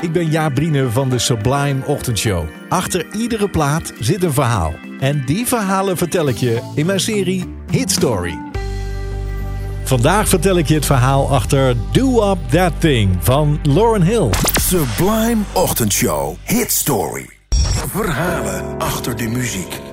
Ik ben Jaap Brine van de Sublime Ochtendshow. Achter iedere plaat zit een verhaal. En die verhalen vertel ik je in mijn serie Hit Story. Vandaag vertel ik je het verhaal achter Do Up That Thing van Lauren Hill. Sublime Ochtendshow. Hit Story. Verhalen achter de muziek.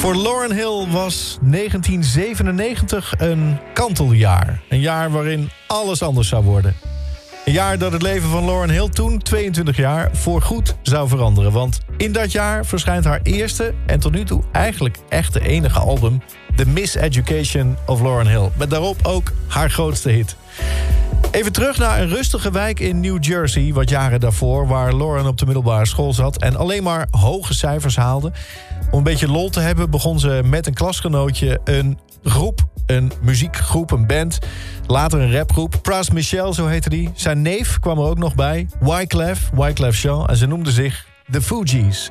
Voor Lauren Hill was 1997 een kanteljaar. Een jaar waarin alles anders zou worden. Een jaar dat het leven van Lauren Hill toen, 22 jaar, voorgoed zou veranderen. Want in dat jaar verschijnt haar eerste en tot nu toe eigenlijk echt de enige album... The Miseducation of Lauren Hill. Met daarop ook haar grootste hit. Even terug naar een rustige wijk in New Jersey... wat jaren daarvoor, waar Lauren op de middelbare school zat... en alleen maar hoge cijfers haalde. Om een beetje lol te hebben begon ze met een klasgenootje een groep een muziekgroep, een band. Later een rapgroep. Pras Michel, zo heette die. Zijn neef kwam er ook nog bij. Wyclef, Wyclef Jean. En ze noemden zich The Fugees.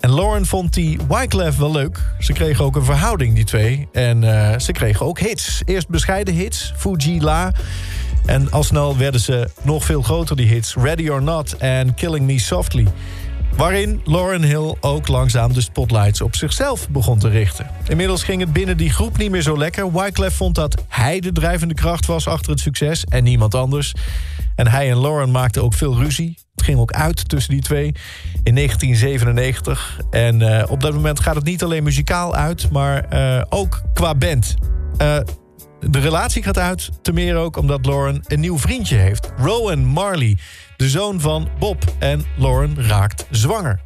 En Lauren vond die Wyclef wel leuk. Ze kregen ook een verhouding, die twee. En uh, ze kregen ook hits. Eerst bescheiden hits, Fuji La. En al snel werden ze nog veel groter, die hits. Ready or Not en Killing Me Softly. Waarin Lauren Hill ook langzaam de spotlights op zichzelf begon te richten. Inmiddels ging het binnen die groep niet meer zo lekker. Wyclef vond dat hij de drijvende kracht was achter het succes en niemand anders. En hij en Lauren maakten ook veel ruzie. Het ging ook uit tussen die twee in 1997. En uh, op dat moment gaat het niet alleen muzikaal uit, maar uh, ook qua band. Uh, de relatie gaat uit, te meer ook omdat Lauren een nieuw vriendje heeft. Rowan Marley, de zoon van Bob. En Lauren raakt zwanger.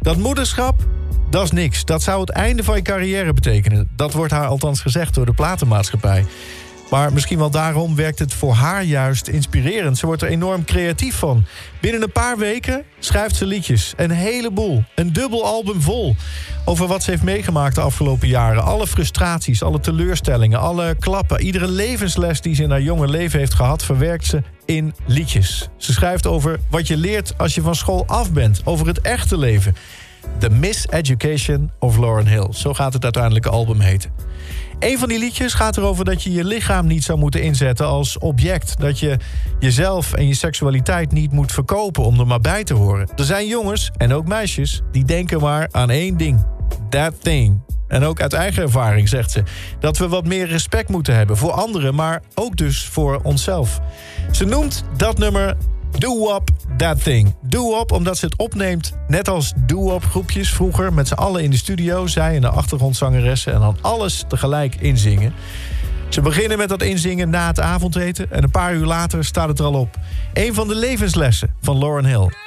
Dat moederschap, dat is niks. Dat zou het einde van je carrière betekenen. Dat wordt haar althans gezegd door de platenmaatschappij. Maar misschien wel daarom werkt het voor haar juist inspirerend. Ze wordt er enorm creatief van. Binnen een paar weken schrijft ze liedjes. Een heleboel. Een dubbel album vol. Over wat ze heeft meegemaakt de afgelopen jaren. Alle frustraties, alle teleurstellingen, alle klappen. Iedere levensles die ze in haar jonge leven heeft gehad... verwerkt ze in liedjes. Ze schrijft over wat je leert als je van school af bent. Over het echte leven. The Miseducation of Lauren Hill. Zo gaat het uiteindelijke album heten. Een van die liedjes gaat erover dat je je lichaam niet zou moeten inzetten als object. Dat je jezelf en je seksualiteit niet moet verkopen om er maar bij te horen. Er zijn jongens, en ook meisjes, die denken maar aan één ding. That thing. En ook uit eigen ervaring zegt ze dat we wat meer respect moeten hebben voor anderen, maar ook dus voor onszelf. Ze noemt dat nummer Do Up That Thing. Do Up omdat ze het opneemt net als Do Up groepjes vroeger... met z'n allen in de studio, zij en de achtergrondzangeressen... en dan alles tegelijk inzingen. Ze beginnen met dat inzingen na het avondeten... en een paar uur later staat het er al op. Een van de levenslessen van Lauren Hill.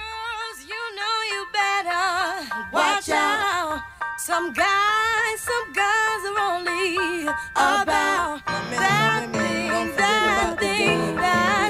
Some guys, some guys are only about that thing, that thing, that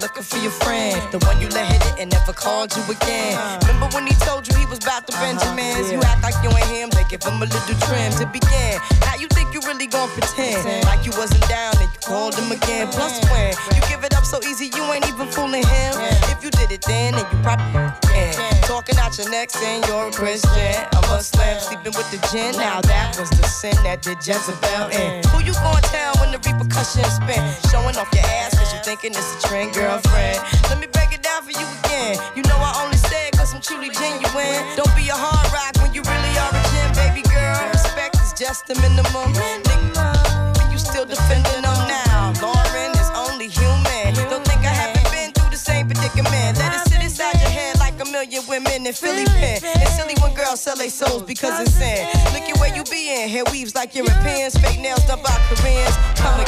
Looking for your friend, the one you let hit it and never called you again. Uh. Remember when he told you he was about to uh-huh. Benjamins? You act like you ain't him, they give him a little trim to begin. Now you think you really gon' pretend like you wasn't down and you called him again. Plus when you give it up so easy, you ain't even fooling him. If you did it then, then you probably can. Talking out your neck saying you're a Christian, a Muslim, sleeping with the gin. Now that was the sin that did Jezebel in. Who you gonna tell when the repercussions spin? Showing off your ass cause you thinking it's a trend, girlfriend. Let me break it down for you again. You know I only say it cause I'm truly genuine. Don't be a hard rock when you really are a gem, baby girl. Respect is just the minimum. Nigga, you still defending them now. In Philly pen. It's silly when girls sell their souls because it's sin. Look at where you be in. Hair weaves like Europeans. Fake nails done by Koreans. Come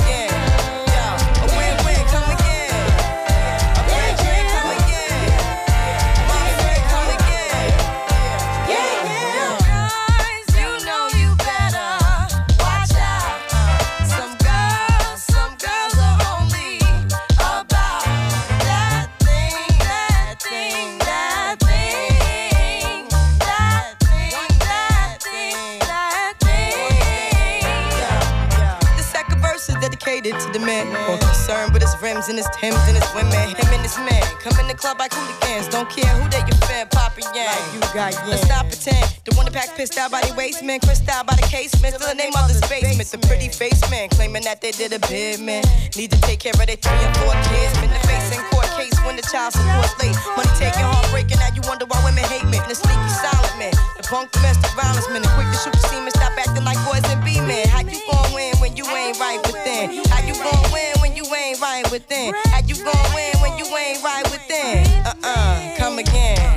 related to the man. More concerned with his rims and his Timbs and his women. Him and his man come in the club like hooligans. Don't care who they your fan, Papa Yang. Like you got yeah. Let's stop pretend. The one that pack pissed out by the waistman, crissed out by the casement. Still the name of the basement. The pretty face man claiming that they did a bid, man. Need to take care of their three and four kids. Been the face in court case when the child support late. Money taking, heartbreaking. Now you wonder why women hate me. The sneaky silent man. The punk domestic violence man. The quick to shoot within? How you gon' win when you ain't right within? Uh-uh, come again.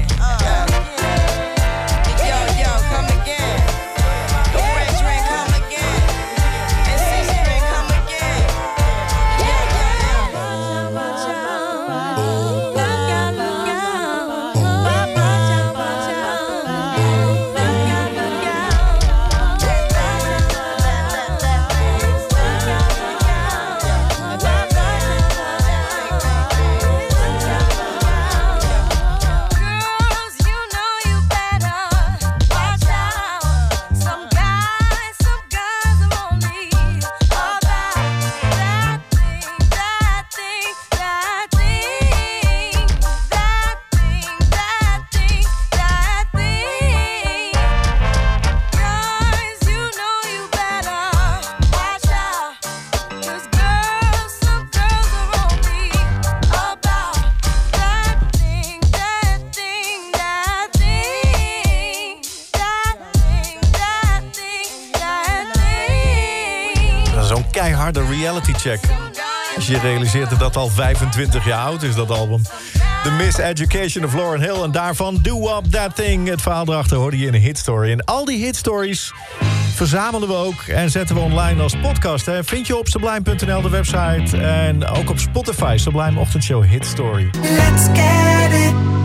Keiharde reality check. Als je realiseert dat dat al 25 jaar oud is, dat album. The Miseducation of Lauren Hill. En daarvan Do Up That Thing. Het verhaal erachter hoorde je in een hitstory. En al die hitstories verzamelen we ook en zetten we online als podcast. Hè. Vind je op sublime.nl, de website. En ook op Spotify, Sublime Ochtendshow Hitstory. Let's get it